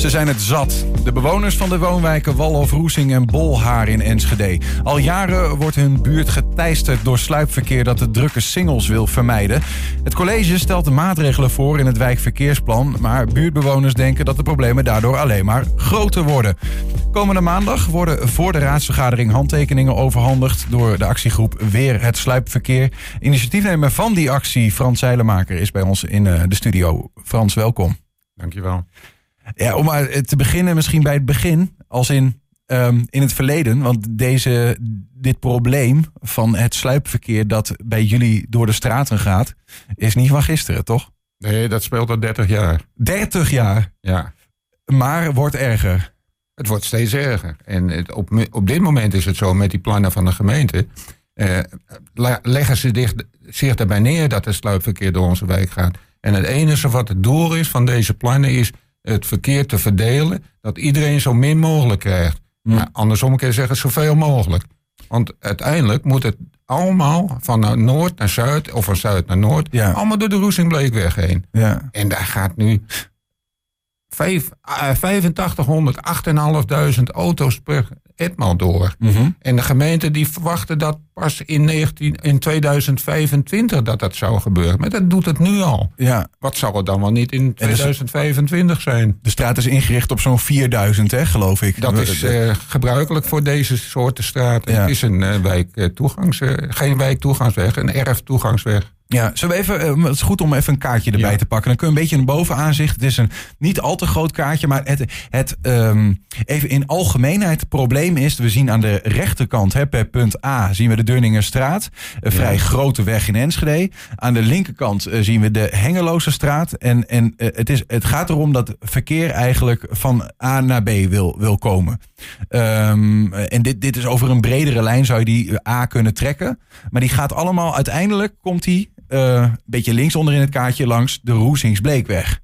Ze zijn het zat. De bewoners van de woonwijken Walhof, Roesing en Bolhaar in Enschede. Al jaren wordt hun buurt geteisterd door sluipverkeer dat de drukke singles wil vermijden. Het college stelt de maatregelen voor in het wijkverkeersplan, maar buurtbewoners denken dat de problemen daardoor alleen maar groter worden. Komende maandag worden voor de raadsvergadering handtekeningen overhandigd door de actiegroep Weer het Sluipverkeer. Initiatiefnemer van die actie, Frans Zeilemaker, is bij ons in eh, de studio. Frans, welkom. Dankjewel. Ja, om maar te beginnen, misschien bij het begin, als in, um, in het verleden. Want deze, dit probleem van het sluipverkeer dat bij jullie door de straten gaat, is niet van gisteren, toch? Nee, dat speelt al 30 jaar. 30 jaar? Ja. Maar wordt erger. Het wordt steeds erger. En het, op, op dit moment is het zo met die plannen van de gemeente. Eh, leggen ze dicht, zich erbij neer dat het sluipverkeer door onze wijk gaat. En het enige wat het doel is van deze plannen is het verkeer te verdelen, dat iedereen zo min mogelijk krijgt. Maar andersom kan je zeggen zoveel mogelijk. Want uiteindelijk moet het allemaal van noord naar zuid of van zuid naar noord, ja. allemaal door de Roesingbleekweg heen. Ja. En daar gaat nu 8500, 8.500 auto's per etmaal door. Mhm. En de gemeente die verwachten dat pas in, 19, in 2025 dat dat zou gebeuren. Maar dat doet het nu al. Ja. Wat zou het dan wel niet in 2025 zijn? De straat is ingericht op zo'n 4000, hè, geloof ik. Dat is uh, gebruikelijk voor deze soorten straten. Het is een uh, wijk, toegangs, uh, geen wijktoegangsweg, een erftoegangsweg. Ja, we even, eh, het is goed om even een kaartje erbij te pakken. Dan kun je een beetje een bovenaanzicht. Het is een niet al te groot kaartje, maar het, het um, even in algemeenheid. Het probleem is, we zien aan de rechterkant, hè, per punt A, zien we de Deurningerstraat. Een vrij grote weg in Enschede. Aan de linkerkant uh, zien we de Hengeloze straat. En, en uh, het, is, het gaat erom dat verkeer eigenlijk van A naar B wil, wil komen. Um, en dit, dit is over een bredere lijn zou je die A kunnen trekken. Maar die gaat allemaal, uiteindelijk komt die een beetje links onder in het kaartje langs de Roesingsbleekweg.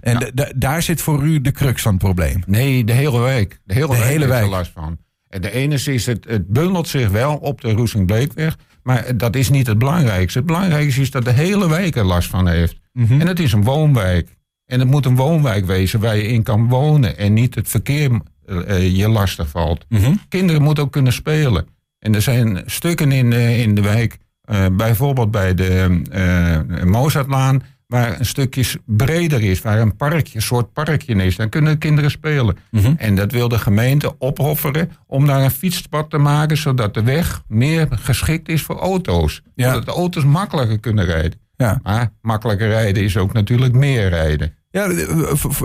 En daar zit voor u de crux van het probleem. Nee, de hele wijk. De hele, de wijk hele wijk er last van. En de ene is, het, het bundelt zich wel op de Roesingsbleekweg. Maar dat is niet het belangrijkste. Het belangrijkste is dat de hele wijk er last van heeft. Mhm. En het is een woonwijk. En het moet een woonwijk wezen waar je in kan wonen. En niet het verkeer uh, je lastig valt. Mhm. Kinderen moeten ook kunnen spelen. En er zijn stukken in, uh, in de wijk uh, bijvoorbeeld bij de uh, Mozartlaan, waar een stukje breder is, waar een parkje, een soort parkje is. Dan kunnen kinderen spelen. Mm En dat wil de gemeente opofferen om daar een fietspad te maken, zodat de weg meer geschikt is voor auto's. Ja. Zodat de auto's makkelijker kunnen rijden. Ja. Maar makkelijker rijden is ook natuurlijk meer rijden. Ja,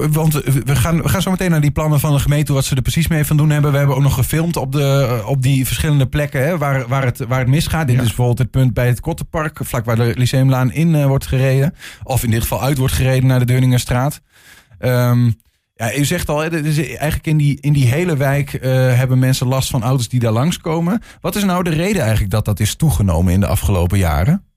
want we gaan, we gaan zo meteen naar die plannen van de gemeente, wat ze er precies mee van doen hebben. We hebben ook nog gefilmd op, de, op die verschillende plekken hè, waar, waar, het, waar het misgaat. Dit is bijvoorbeeld het punt bij het Kottenpark, vlak waar de Lyceumlaan in uh, wordt gereden. Of in dit geval uit wordt gereden naar de Deurningerstraat. Um, ja, u zegt al, hè, dus eigenlijk in die, in die hele wijk uh, hebben mensen last van auto's die daar langskomen. Wat is nou de reden eigenlijk dat dat is toegenomen in de afgelopen jaren?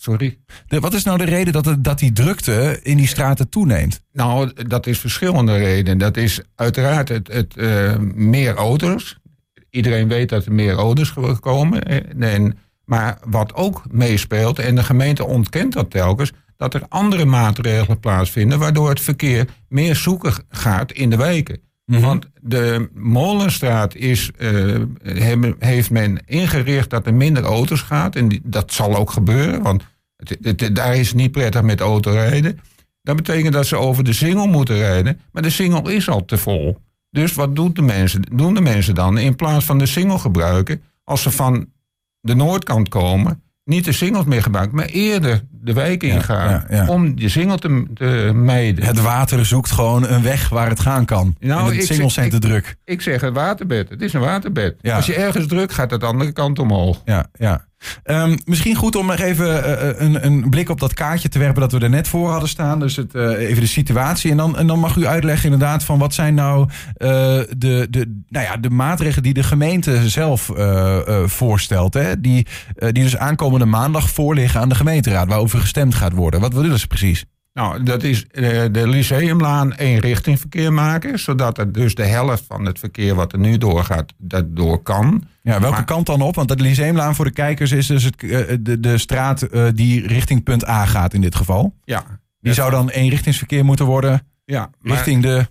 Sorry? Wat is nou de reden dat, dat die drukte in die straten toeneemt? Nou, dat is verschillende redenen. Dat is uiteraard het, het uh, meer auto's. Iedereen weet dat er meer auto's komen. En, maar wat ook meespeelt, en de gemeente ontkent dat telkens, dat er andere maatregelen plaatsvinden, waardoor het verkeer meer zoeken gaat in de wijken. Mm Want de Molenstraat is, uh, heeft men ingericht dat er minder auto's gaat. En dat zal ook gebeuren, want daar is het niet prettig met autorijden. Dat betekent dat ze over de singel moeten rijden. Maar de singel is al te vol. Dus wat doen de mensen, doen de mensen dan? In plaats van de singel gebruiken, als ze van de noordkant komen, niet de singles meer gebruiken, maar eerder de wijk ingaan. Om de singel te, te, mijden. Het water zoekt gewoon een weg waar het gaan kan. Nou, de singles zijn te druk. Ik zeg het waterbed. Het is een waterbed. Als je ergens druk gaat het de andere kant omhoog. Ja, ja. Um, misschien goed om nog even uh, een, een, blik op dat kaartje te werpen dat we er net voor hadden staan. Dus het, uh, even de situatie. En dan, en dan mag u uitleggen inderdaad van wat zijn nou de, de, nou ja, de maatregelen die de gemeente zelf voorstelt. Hè? Die, die dus aankomende maandag voorliggen aan de gemeenteraad. Waarover gestemd gaat worden. Wat willen ze precies? Nou, dat is de Lyceumlaan eenrichtingverkeer maken. Zodat er dus de helft van het verkeer wat er nu doorgaat, dat door kan. Ja, welke kant dan op? Want de Lyceumlaan voor de kijkers is dus het, de, de straat die richting punt A gaat in dit geval. Ja. Die zou dan eenrichtingsverkeer moeten worden ja, richting de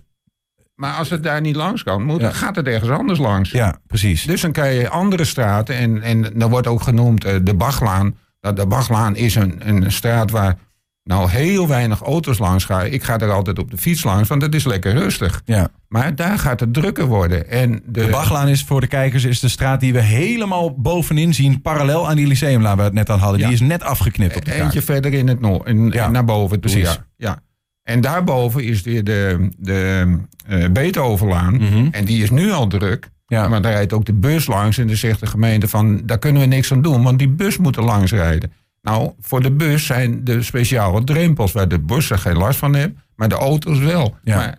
Maar als het daar niet langs kan, moet, gaat het ergens anders langs. Ja, precies. Dus dan krijg je andere straten. En, en dan wordt ook genoemd de Bachlaan. Nou, de Bachlaan is een, een straat waar nou heel weinig auto's langs gaan. Ik ga er altijd op de fiets langs, want het is lekker rustig. Ja. Maar daar gaat het drukker worden. En de... de Bachlaan is voor de kijkers is de straat die we helemaal bovenin zien, parallel aan die Lyceumlaan waar we het net aan hadden. Die is net afgeknipt op de kaart. Eentje verder in het noord, in, Ja. naar boven toe. Precies. Ja. ja. En daarboven is weer de, de eh, Beethovenlaan. Mhm. En die is nu al druk. Ja. Maar daar rijdt ook de bus langs. En dan zegt de gemeente van, daar kunnen we niks aan doen. Want die bus moet er langs rijden. Nou, voor de bus zijn de speciale drempels... waar de bus er geen last van heeft. Maar de auto's wel. Ja. Maar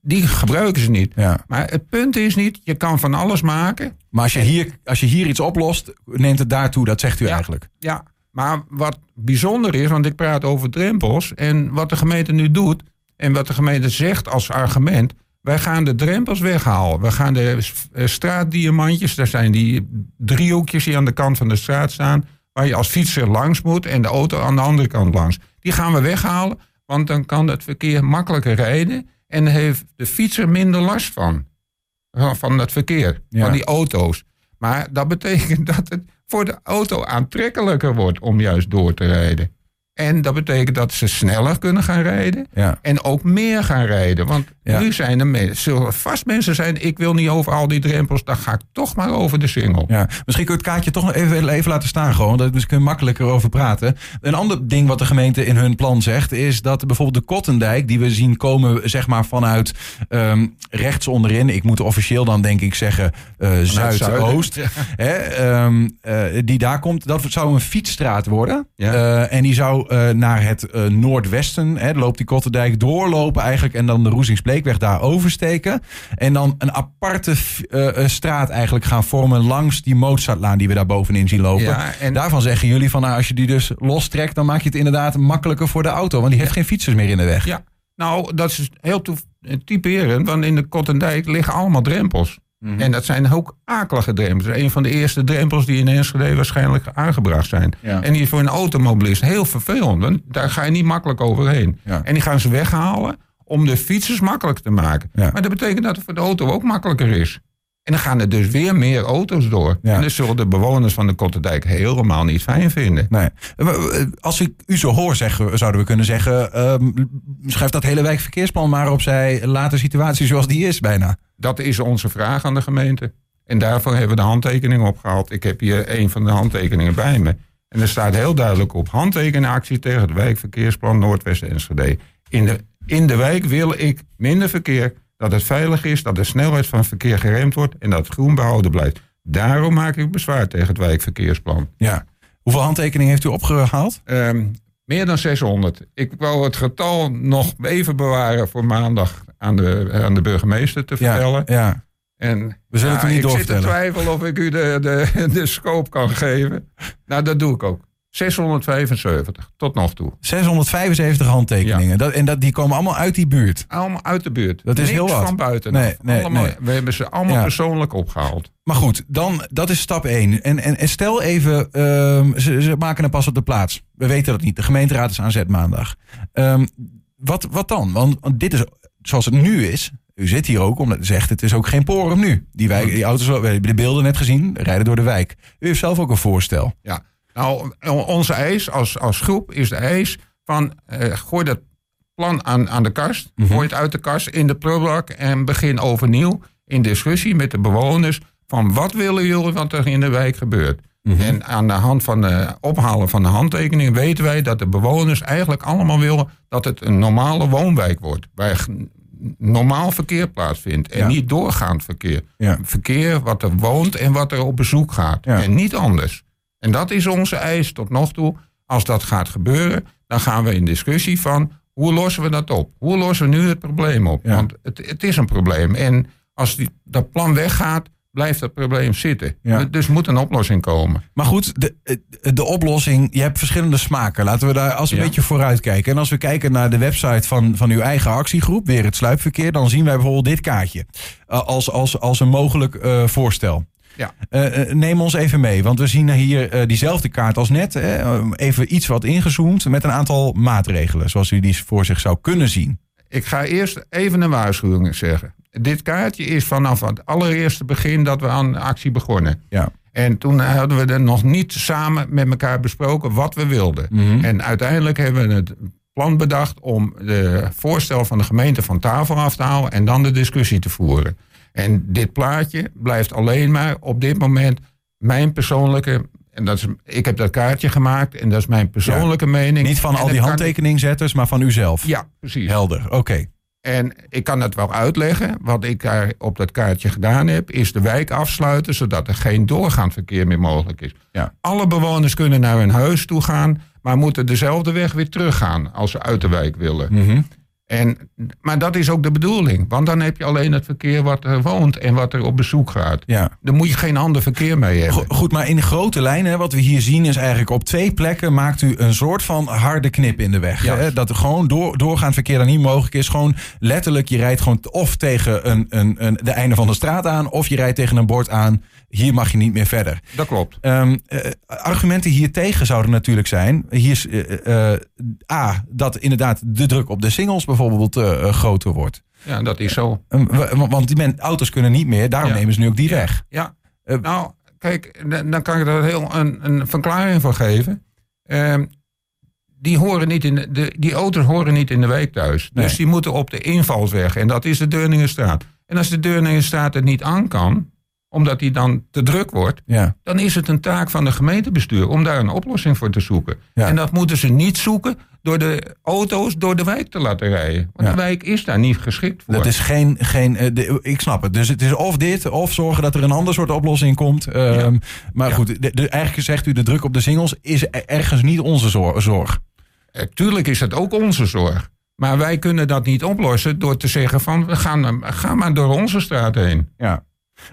die gebruiken ze niet. Ja. Maar het punt is niet, je kan van alles maken. Maar als je, hier, als je hier iets oplost, neemt het daartoe. Dat zegt u Ja. eigenlijk. Ja, maar wat bijzonder is, want ik praat over drempels. En wat de gemeente nu doet, en wat de gemeente zegt als argument. Wij gaan de drempels weghalen. We gaan de eh, straatdiamantjes, daar zijn die driehoekjes die aan de kant van de straat staan. Waar je als fietser langs moet en de auto aan de andere kant langs. Die gaan we weghalen, want dan kan het verkeer makkelijker rijden. En heeft de fietser minder last van. Van- het verkeer, Ja. van die auto's. Maar dat betekent dat het voor de auto aantrekkelijker wordt om juist door te rijden. En dat betekent dat ze sneller kunnen gaan rijden. Ja. En ook meer gaan rijden. Want Ja. nu zijn er mensen, vast mensen zijn. Ik wil niet over al die drempels. Dan ga ik toch maar over de single. Ja, misschien kun je het kaartje toch nog even, even laten staan gewoon. Dat we kunnen makkelijker over praten. Een ander ding wat de gemeente in hun plan zegt... is dat bijvoorbeeld de Kottendijk, die we zien komen zeg maar vanuit ehm, rechts onderin... ik moet officieel dan denk ik zeggen eh, zuidoost... zuiden. Hè, ehm, eh, die daar komt, dat zou een fietsstraat worden. Ja. Eh, en die zou eh, naar het eh, noordwesten, hè, loopt die Kottendijk doorlopen eigenlijk... en dan de Roesingspleekweg daar oversteken. En dan een aparte eh, straat eigenlijk gaan vormen langs die Mozartlaan die we daar bovenin zien lopen. Ja, en- Daarvan zeggen jullie van nou, als je die dus lostrekt, dan maak je het inderdaad makkelijker voor de auto. Want die heeft geen fietsers meer in de weg. Ja, nou, dat is heel typerend. Want in de Kottendijk liggen allemaal drempels. Mhm. En dat zijn ook akelige drempels. Een van de eerste drempels die in Enschede waarschijnlijk aangebracht zijn. Ja. En die is voor een automobilist heel vervelend. Want daar ga je niet makkelijk overheen. Ja. En die gaan ze weghalen om de fietsers makkelijk te maken. Ja. Maar dat betekent dat het voor de auto ook makkelijker is. En dan gaan er dus weer meer auto's door. Ja. En dat zullen de bewoners van de Kottendijk helemaal niet fijn vinden. Nee. Eh, Als ik u zo hoor zeggen, zouden we kunnen zeggen... ehm, schrijf dat hele wijkverkeersplan maar opzij. Laat de situatie zoals die is bijna. Dat is onze vraag aan de gemeente. En daarvoor hebben we de handtekening opgehaald. Ik heb hier een van de handtekeningen bij me. En er staat heel duidelijk op handtekenactie tegen het wijkverkeersplan Noordwest Enschede. In de, in de wijk wil ik minder verkeer, dat het veilig is, dat de snelheid van verkeer geremd wordt en dat het groen behouden blijft. Daarom maak ik bezwaar tegen het wijkverkeersplan. Ja. Hoeveel handtekeningen heeft u opgehaald? Ehm, meer dan 600. Ik wou het getal nog even bewaren voor maandag aan de, aan de burgemeester te vertellen. Ja, ja. En We zullen het u niet ik zit te twijfelen of ik u de, de, de scope kan geven. Nou, dat doe ik ook. 675 tot nog toe. 675 handtekeningen. Dat, en dat, die komen allemaal uit die buurt. Allemaal uit de buurt. Dat is heel wat. van buiten. Nee, nee, allemaal, nee. We hebben ze allemaal Ja. persoonlijk opgehaald. Maar goed, dan, dat is stap 1. En, en, en stel even, ehm, ze, ze maken een pas op de plaats. We weten dat niet. De gemeenteraad is aan zet maandag. Ehm, wat, wat dan? Want, want dit is zoals het nu is. U zit hier ook omdat u zegt het is ook geen porum nu. Die, wijk, die auto's, we hebben de beelden net gezien, rijden door de wijk. U heeft zelf ook een voorstel. Ja. Nou, onze eis als, als groep is de eis van... eh, gooi dat plan aan, aan de kast. Mhm. Gooi het uit de kast in de prullenbak... en begin overnieuw in discussie met de bewoners... van wat willen jullie wat er in de wijk gebeurt. Mhm. En aan de hand van het ophalen van de handtekening... weten wij dat de bewoners eigenlijk allemaal willen... dat het een normale woonwijk wordt. Waar normaal verkeer plaatsvindt. En Ja. niet doorgaand verkeer. Ja. Verkeer wat er woont en wat er op bezoek gaat. Ja. En niet anders. En dat is onze eis tot nog toe. Als dat gaat gebeuren, dan gaan we in discussie van hoe lossen we dat op? Hoe lossen we nu het probleem op? Want het, het is een probleem. En als die, dat plan weggaat, blijft dat probleem zitten. Ja. Dus moet een oplossing komen. Maar goed, de, de oplossing, je hebt verschillende smaken. Laten we daar als we een beetje vooruit kijken. En als we kijken naar de website van, van uw eigen actiegroep, weer het sluipverkeer, dan zien wij bijvoorbeeld dit kaartje eh, als, als, als een mogelijk eh, voorstel. Ja. Eh, eh, neem ons even mee, want we zien hier eh, diezelfde kaart als net. hè, eh, even iets wat ingezoomd met een aantal maatregelen, zoals u die voor zich zou kunnen zien. Ik ga eerst even een waarschuwing zeggen. Dit kaartje is vanaf het allereerste begin dat we aan actie begonnen. Ja. En toen hadden we er nog niet samen met elkaar besproken wat we wilden. Mhm. En uiteindelijk hebben we het plan bedacht om de voorstel van de gemeente van tafel af te halen en dan de discussie te voeren. En dit plaatje blijft alleen maar op dit moment mijn persoonlijke. En dat is, ik heb dat kaartje gemaakt en dat is mijn persoonlijke mening. Niet van En al die handtekeningzetters, maar van uzelf. Ja, precies. Helder, oké. En ik kan het wel uitleggen. Wat ik daar op dat kaartje gedaan heb, is de wijk afsluiten, zodat er geen doorgaand verkeer meer mogelijk is. Ja. Alle bewoners kunnen naar hun huis toe gaan, maar moeten dezelfde weg weer teruggaan als ze uit de wijk willen. Mhm. En, maar dat is ook de bedoeling, want dan heb je alleen het verkeer wat er woont en wat er op bezoek gaat. Ja. Daar moet je geen ander verkeer mee hebben. Go- Goed, maar in grote lijnen, wat we hier zien, is eigenlijk op twee plekken maakt u een soort van harde knip in de weg. Ja. Hè? Dat er gewoon door, doorgaand verkeer dan niet mogelijk is. Gewoon letterlijk, je rijdt gewoon of tegen een, een, een, de einde van de straat aan, of je rijdt tegen een bord aan. Hier mag je niet meer verder. Dat klopt. Ehm, eh, argumenten hiertegen zouden natuurlijk zijn. Hier is eh, eh, A, dat inderdaad de druk op de singles bijvoorbeeld eh, eh, groter wordt. Ja, dat is zo. Ehm, wa- want die men, auto's kunnen niet meer, daarom Ja. nemen ze nu ook die weg. Ja, Eh, nou, kijk, dan kan ik er heel een, een verklaring voor geven. Ehm, die, horen niet in de, de, die auto's horen niet in de wijk thuis. Nee. Dus die moeten op de invalsweg. En dat is de Deurningenstraat. En als de Deurningenstraat het niet aan kan, omdat die dan te druk wordt, Ja. dan is het een taak van de gemeentebestuur om daar een oplossing voor te zoeken. Ja. En dat moeten ze niet zoeken door de auto's door de wijk te laten rijden. Want Ja. de wijk is daar niet geschikt voor. Dat is geen. geen eh, de- ik snap het. Dus het is of dit, of zorgen dat er een ander soort oplossing komt. Ehm, Maar goed, de, de- eigenlijk zegt u de druk op de singles is e- ergens niet onze zor- zorg. Eh, Tuurlijk is het ook onze zorg. Maar wij kunnen dat niet oplossen door te zeggen van we gaan, ga maar door onze straat heen. Ja.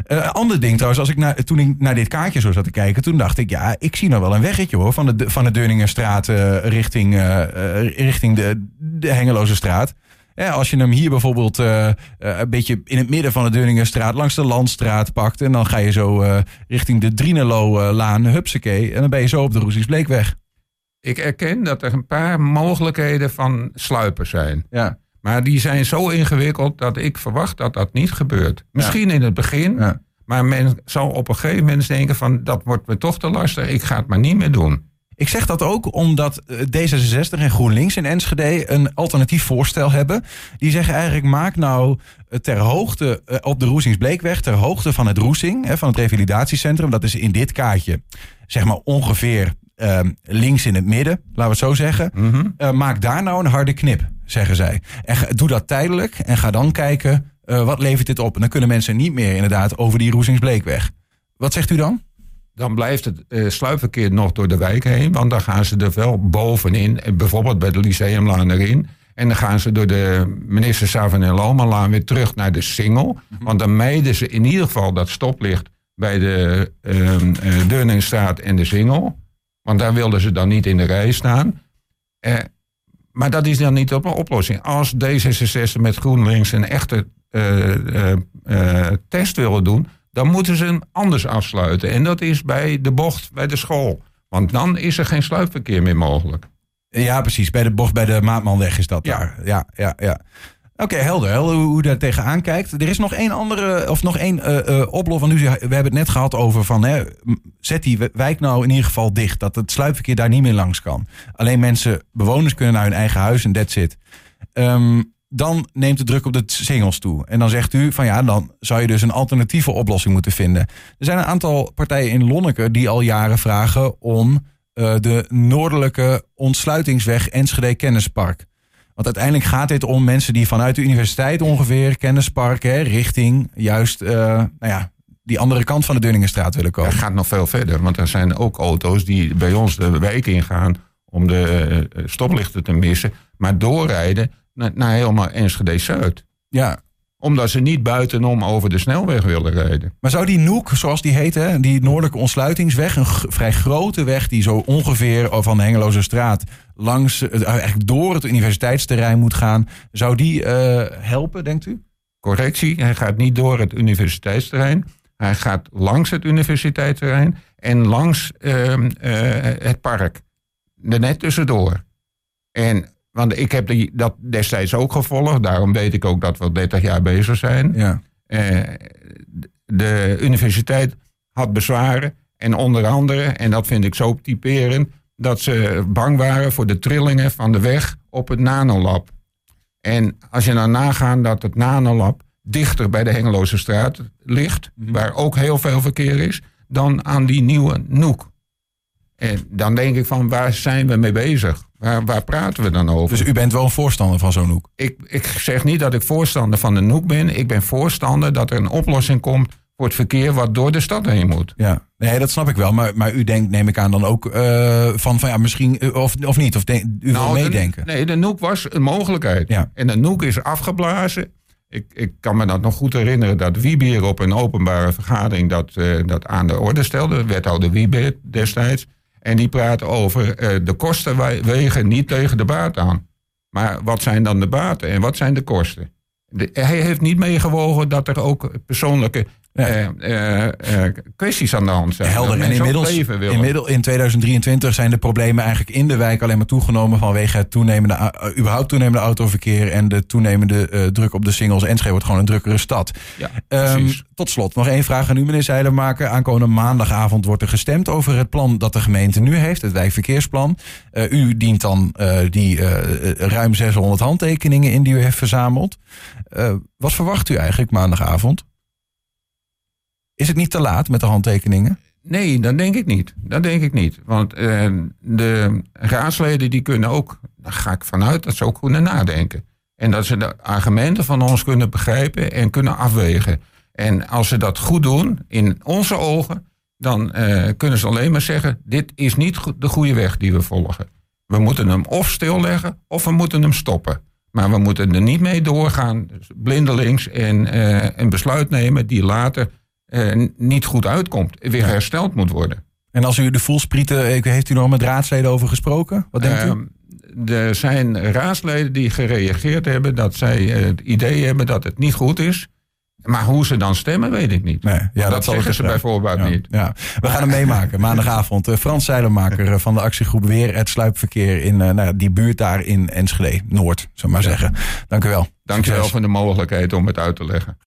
Een ander ding trouwens, als ik toen ik naar dit kaartje zo zat te kijken, toen dacht ik, ja, ik zie nou wel een weggetje hoor, van de, van de eh, richting, eh, richting de, de Hengeloze straat. Ja, als je hem hier bijvoorbeeld een beetje in het midden van de Deurningenstraat langs de Landstraat pakt en dan ga je zo richting de Drienelo-laan, hupsakee, en dan ben je zo op de Roesies Bleekweg. Ik erken dat er een paar mogelijkheden van sluipen zijn. Ja. Maar die zijn zo ingewikkeld dat ik verwacht dat dat niet gebeurt. Misschien in het begin, Ja. maar men zal op een gegeven moment denken van dat wordt me toch te lastig, ik ga het maar niet meer doen. Ik zeg dat ook omdat eh, D66 en GroenLinks in Enschede een alternatief voorstel hebben. Die zeggen eigenlijk maak nou eh, ter hoogte eh, op de Roesingsbleekweg, ter hoogte van het Roesing, van het revalidatiecentrum. Dat is in dit kaartje, zeg maar ongeveer ehm, links in het midden, laten we het zo zeggen. Eh, maak daar nou een harde knip, zeggen zij. En doe dat tijdelijk en ga dan kijken eh, wat levert dit op. En dan kunnen mensen niet meer inderdaad over die Roesingsbleekweg. Wat zegt u dan? Dan blijft het eh, sluipverkeer nog door de wijk heen. Want dan gaan ze er wel bovenin. eh, Bijvoorbeeld bij de Lyceumlaan erin. En dan gaan ze door de minister Savan en Lomalaan weer terug naar de Singel. Want dan mijden ze in ieder geval dat stoplicht bij de Deurningsstraat en de Singel. Want daar wilden ze dan niet in de rij staan. Maar dat is dan niet op een oplossing. Als D66 met GroenLinks een echte eh, eh, eh, test willen doen, dan moeten ze hem anders afsluiten. En dat is bij de bocht bij de school. Want dan is er geen sluipverkeer meer mogelijk. Ja, precies. Bij de bocht bij de Maatmanweg is dat Ja. daar. Ja, ja, ja. Oké, helder. hoe, hoe daar tegenaan kijkt. Er is nog één andere, of nog één eh eh, oplossing. Want u zei- We hebben het net gehad over van, hè, zet die wijk nou in ieder geval dicht. Dat het sluipverkeer daar niet meer langs kan. Alleen mensen, bewoners kunnen naar hun eigen huis en that's it. Ehm, dan neemt de druk op de singles toe. En dan zegt u van ja, dan zou je dus een alternatieve oplossing moeten vinden. Er zijn een aantal partijen in Lonneke die al jaren vragen om eh, de noordelijke ontsluitingsweg Enschede Kennispark. Want uiteindelijk gaat dit om mensen die vanuit de universiteit ongeveer Kennispark hè, richting juist eh, nou ja, die andere kant van de Dunningenstraat willen komen. Dat gaat nog veel verder. Want er zijn ook auto's die bij ons de wijk ingaan om de eh, stoplichten te missen. Maar doorrijden naar, naar helemaal Enschede Zuid. Ja, Omdat ze niet buitenom over de snelweg willen rijden. Maar zou die Noek, zoals die heet, hè, die noordelijke ontsluitingsweg, een vrij grote weg die zo ongeveer van de Hengeloze straat langs, eh, eigenlijk door het universiteitsterrein moet gaan, zou die eh, helpen, denkt u? Correctie, hij gaat niet door het universiteitsterrein. Hij gaat langs het universiteitsterrein en langs ehm, eh, het park. Er net tussendoor. En want ik heb die, dat destijds ook gevolgd. Daarom weet ik ook dat we al 30 jaar bezig zijn. Ja. Eh, de universiteit had bezwaren. En onder andere, en dat vind ik zo typerend, dat ze bang waren voor de trillingen van de weg op het nanolab. En als je dan nagaat dat het nanolab dichter bij de Hengeloze straat ligt, Mhm. waar ook heel veel verkeer is, dan aan die nieuwe Noek. En dan denk ik van, waar zijn we mee bezig? Waar, waar praten we dan over? Dus u bent wel een voorstander van zo'n hoek. ik, ik zeg niet dat ik voorstander van de Noek ben. Ik ben voorstander dat er een oplossing komt voor het verkeer wat door de stad heen moet. Ja, nee, dat snap ik wel. Maar, maar u denkt, neem ik aan, dan ook eh, van, van ja, misschien, eh, of, of niet? Of u wil de- meedenken? nee, de Noek was een mogelijkheid. Ja. En de Noek is afgeblazen. Ik, ik kan me dat nog goed herinneren dat Wiebeer op een openbare vergadering dat, eh, dat aan de orde stelde. Wethouder Wiebeer destijds. En die praat over eh, de kosten wegen niet tegen de baat aan. Maar wat zijn dan de baten en wat zijn de kosten? Hij heeft niet meegewogen dat er ook persoonlijke Ja. eh, eh, eh, kwesties aan de hand zijn. Helder. En inmiddels, inmiddels in 2023 zijn de problemen eigenlijk in de wijk alleen maar toegenomen vanwege het toenemende, uh, überhaupt toenemende autoverkeer en de toenemende druk op de singles. Enschede wordt gewoon een drukkere stad. Ja, precies. tot slot nog één vraag aan u, meneer Zeilenmaker. Aankomende maandagavond wordt er gestemd over het plan dat de gemeente nu heeft, het wijkverkeersplan. U dient dan die ruim 600 handtekeningen in die u heeft verzameld. Wat verwacht u eigenlijk maandagavond? Is het niet te laat met de handtekeningen? Nee, dat denk ik niet. Dat denk ik niet. Want eh, de raadsleden die kunnen ook, daar ga ik vanuit, dat ze ook kunnen nadenken. En dat ze de argumenten van ons kunnen begrijpen en kunnen afwegen. En als ze dat goed doen, in onze ogen, dan eh, kunnen ze alleen maar zeggen: dit is niet de goede weg die we volgen. We moeten hem of stilleggen of we moeten hem stoppen. Maar we moeten er niet mee doorgaan, dus blindelings, en eh, een besluit nemen die later eh, niet goed uitkomt, weer hersteld moet worden. En als u de voelsprieten, eh, heeft u nog met raadsleden over gesproken? Wat denkt u? Ehm, er zijn raadsleden die gereageerd hebben dat zij het idee hebben dat het niet goed is. Maar hoe ze dan stemmen, weet ik niet. Nee, ja, dat dat zeggen ze bijvoorbeeld Ja, niet. ja. We gaan hem meemaken maandagavond. Eh, Frans Zeilenmaker van de actiegroep Weer het sluipverkeer in nou, die buurt daar in Enschede, Noord, zou maar zeggen. Dank u wel. Dankjewel Succes. voor de mogelijkheid om het uit te leggen.